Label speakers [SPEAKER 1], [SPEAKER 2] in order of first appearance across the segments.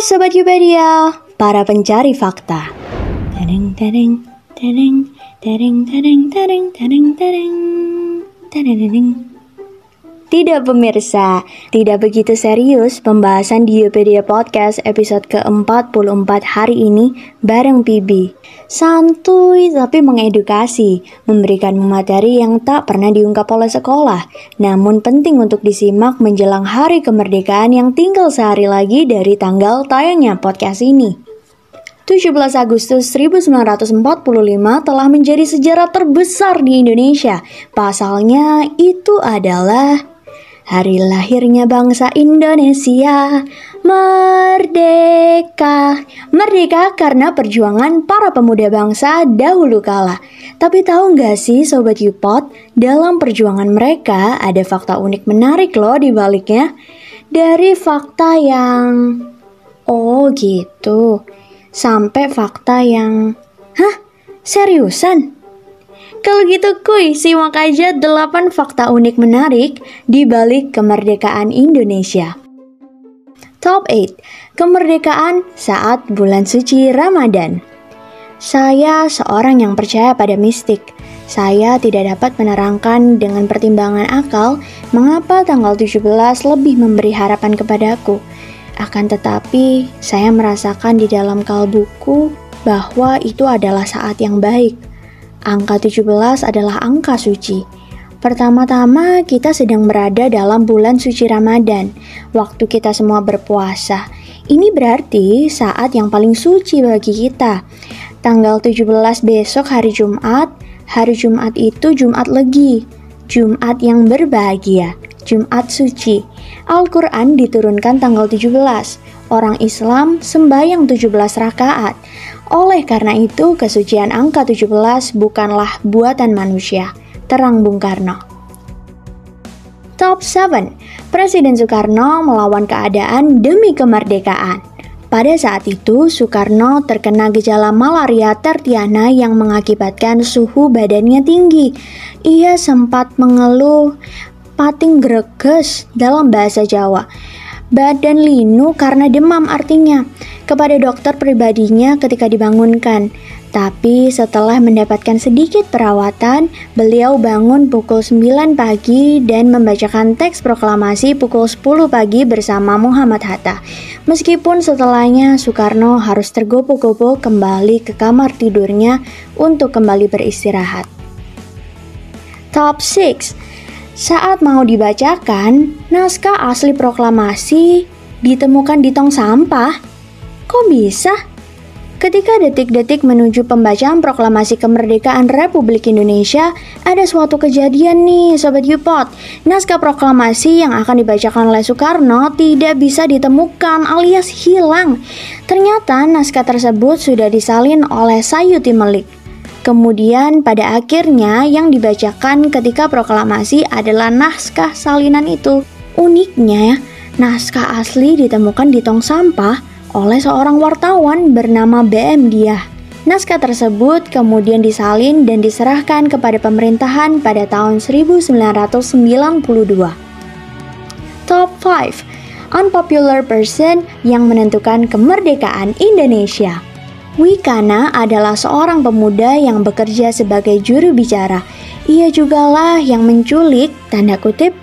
[SPEAKER 1] Sobat Yupedia, para pencari fakta. Tidak pemirsa, tidak begitu serius pembahasan di Yupedia Podcast episode ke-44 hari ini bareng Pibi. Santuy tapi mengedukasi, memberikan materi yang tak pernah diungkap oleh sekolah, namun penting untuk disimak menjelang hari kemerdekaan yang tinggal sehari lagi dari tanggal tayangnya podcast ini. 17 Agustus 1945 telah menjadi sejarah terbesar di Indonesia. Pasalnya itu adalah Hari lahirnya bangsa Indonesia Merdeka Merdeka karena perjuangan para pemuda bangsa dahulu kala Tapi tahu nggak sih Sobat Yupot Dalam perjuangan mereka ada fakta unik menarik loh di baliknya Dari fakta yang Oh gitu Sampai fakta yang Hah? Seriusan? Kalau gitu kuy, simak aja 8 fakta unik menarik di balik kemerdekaan Indonesia. Top 8. Kemerdekaan saat bulan suci Ramadan. Saya seorang yang percaya pada mistik. Saya tidak dapat menerangkan dengan pertimbangan akal mengapa tanggal 17 lebih memberi harapan kepadaku. Akan tetapi, saya merasakan di dalam kalbuku bahwa itu adalah saat yang baik Angka 17 adalah angka suci. Pertama-tama, kita sedang berada dalam bulan suci Ramadan, waktu kita semua berpuasa. Ini berarti saat yang paling suci bagi kita. Tanggal 17 besok hari Jumat, hari Jumat itu Jumat Legi, Jumat yang berbahagia, Jumat suci. Al-Quran diturunkan tanggal 17. Orang Islam sembahyang 17 rakaat. Oleh karena itu, kesucian angka 17 bukanlah buatan manusia. Terang Bung Karno. Top 7. Presiden Soekarno melawan keadaan demi kemerdekaan. Pada saat itu, Soekarno terkena gejala malaria tertiana yang mengakibatkan suhu badannya tinggi. Ia sempat mengeluh pating greges dalam bahasa Jawa badan linu karena demam artinya kepada dokter pribadinya ketika dibangunkan. Tapi setelah mendapatkan sedikit perawatan, beliau bangun pukul 9 pagi dan membacakan teks proklamasi pukul 10 pagi bersama Muhammad Hatta. Meskipun setelahnya Soekarno harus tergopoh-gopoh kembali ke kamar tidurnya untuk kembali beristirahat. Top 6 saat mau dibacakan, naskah asli proklamasi ditemukan di tong sampah. Kok bisa? Ketika detik-detik menuju pembacaan proklamasi kemerdekaan Republik Indonesia, ada suatu kejadian nih Sobat Yupot. Naskah proklamasi yang akan dibacakan oleh Soekarno tidak bisa ditemukan alias hilang. Ternyata naskah tersebut sudah disalin oleh Sayuti Melik. Kemudian pada akhirnya yang dibacakan ketika proklamasi adalah naskah salinan itu. Uniknya, naskah asli ditemukan di tong sampah oleh seorang wartawan bernama BM Dia. Naskah tersebut kemudian disalin dan diserahkan kepada pemerintahan pada tahun 1992. Top 5 Unpopular Person yang menentukan kemerdekaan Indonesia Wikana adalah seorang pemuda yang bekerja sebagai juru bicara. Ia jugalah yang menculik, tanda kutip,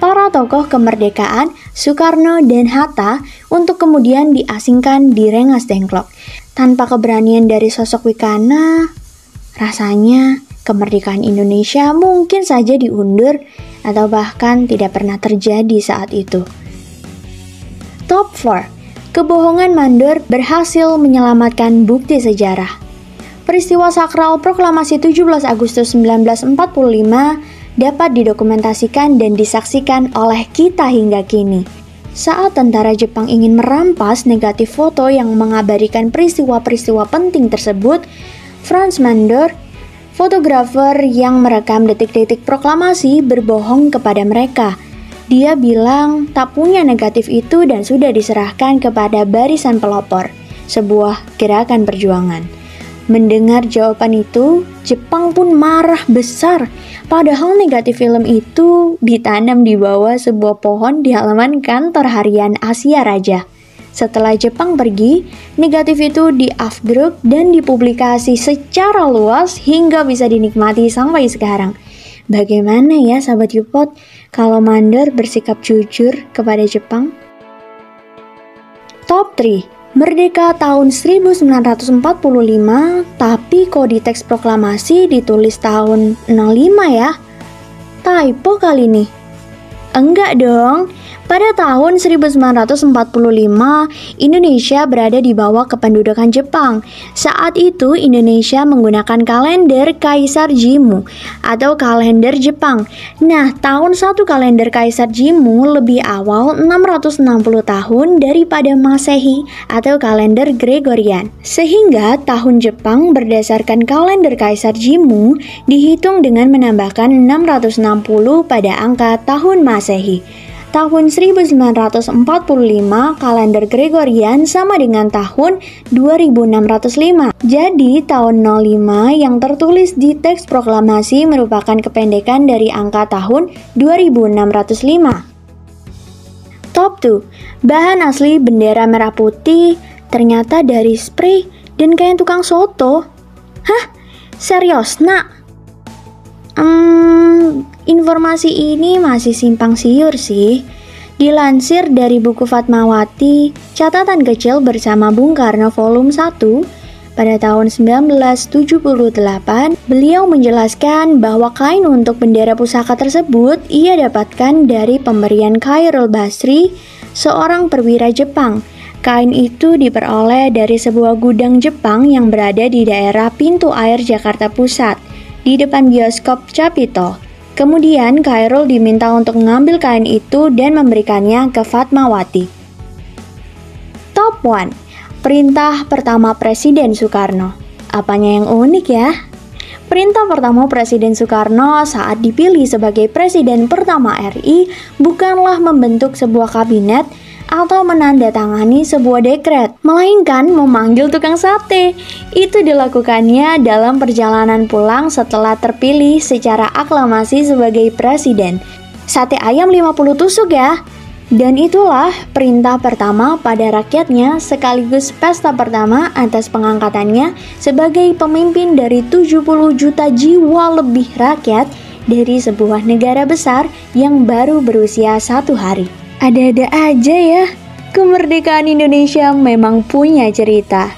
[SPEAKER 1] para tokoh kemerdekaan Soekarno dan Hatta untuk kemudian diasingkan di Rengas Dengklok. Tanpa keberanian dari sosok Wikana, rasanya kemerdekaan Indonesia mungkin saja diundur atau bahkan tidak pernah terjadi saat itu. Top 4 kebohongan mandor berhasil menyelamatkan bukti sejarah. Peristiwa sakral proklamasi 17 Agustus 1945 dapat didokumentasikan dan disaksikan oleh kita hingga kini. Saat tentara Jepang ingin merampas negatif foto yang mengabadikan peristiwa-peristiwa penting tersebut, Franz Mandor, fotografer yang merekam detik-detik proklamasi, berbohong kepada mereka – dia bilang tak punya negatif itu dan sudah diserahkan kepada barisan pelopor, sebuah gerakan perjuangan. Mendengar jawaban itu, Jepang pun marah besar. Padahal negatif film itu ditanam di bawah sebuah pohon di halaman kantor harian Asia Raja. Setelah Jepang pergi, negatif itu di-afdruk dan dipublikasi secara luas hingga bisa dinikmati sampai sekarang. Bagaimana ya sahabat Yupot kalau Mandor bersikap jujur kepada Jepang? Top 3 Merdeka tahun 1945, tapi kok di teks proklamasi ditulis tahun 65 ya? Typo kali nih. Enggak dong, pada tahun 1945, Indonesia berada di bawah kependudukan Jepang. Saat itu, Indonesia menggunakan kalender Kaisar Jimu atau kalender Jepang. Nah, tahun satu kalender Kaisar Jimu lebih awal 660 tahun daripada Masehi atau kalender Gregorian. Sehingga tahun Jepang berdasarkan kalender Kaisar Jimu dihitung dengan menambahkan 660 pada angka tahun Masehi tahun 1945 kalender Gregorian sama dengan tahun 2605. Jadi tahun 05 yang tertulis di teks proklamasi merupakan kependekan dari angka tahun 2605. Top 2. Bahan asli bendera merah putih ternyata dari spray dan kain tukang soto. Hah? Serius, nak? Hmm, informasi ini masih simpang siur sih. Dilansir dari buku Fatmawati, catatan kecil bersama Bung Karno volume 1, pada tahun 1978, beliau menjelaskan bahwa kain untuk bendera pusaka tersebut ia dapatkan dari pemberian Khairul Basri, seorang perwira Jepang. Kain itu diperoleh dari sebuah gudang Jepang yang berada di daerah pintu air Jakarta Pusat di depan bioskop Capito. Kemudian Khairul diminta untuk mengambil kain itu dan memberikannya ke Fatmawati. Top 1. Perintah pertama Presiden Soekarno. Apanya yang unik ya? Perintah pertama Presiden Soekarno saat dipilih sebagai presiden pertama RI bukanlah membentuk sebuah kabinet, atau menandatangani sebuah dekret, melainkan memanggil tukang sate. Itu dilakukannya dalam perjalanan pulang setelah terpilih secara aklamasi sebagai presiden. Sate ayam 50 tusuk ya. Dan itulah perintah pertama pada rakyatnya sekaligus pesta pertama atas pengangkatannya sebagai pemimpin dari 70 juta jiwa lebih rakyat dari sebuah negara besar yang baru berusia satu hari. Ada-ada aja ya, kemerdekaan Indonesia memang punya cerita.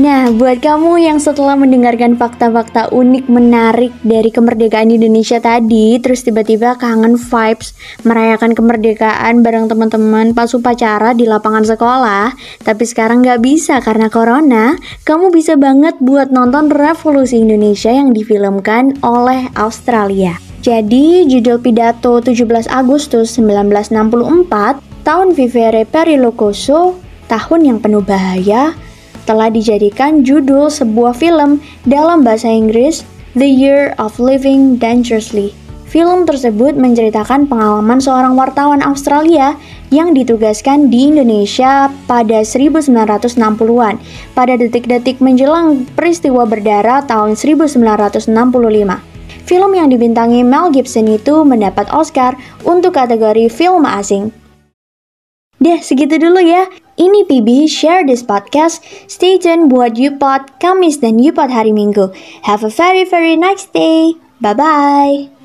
[SPEAKER 1] Nah, buat kamu yang setelah mendengarkan fakta-fakta unik menarik dari kemerdekaan Indonesia tadi, terus tiba-tiba kangen vibes merayakan kemerdekaan bareng teman-teman pas upacara di lapangan sekolah, tapi sekarang nggak bisa karena corona, kamu bisa banget buat nonton Revolusi Indonesia yang difilmkan oleh Australia. Jadi, judul pidato 17 Agustus 1964, tahun Vivere Perilocoso, tahun yang penuh bahaya, telah dijadikan judul sebuah film dalam bahasa Inggris, The Year of Living Dangerously. Film tersebut menceritakan pengalaman seorang wartawan Australia yang ditugaskan di Indonesia pada 1960-an pada detik-detik menjelang peristiwa berdarah tahun 1965. Film yang dibintangi Mel Gibson itu mendapat Oscar untuk kategori film asing. Deh, segitu dulu ya. Ini PB, share this podcast. Stay tuned buat YouPod Kamis dan YouPod hari Minggu. Have a very very nice day. Bye-bye.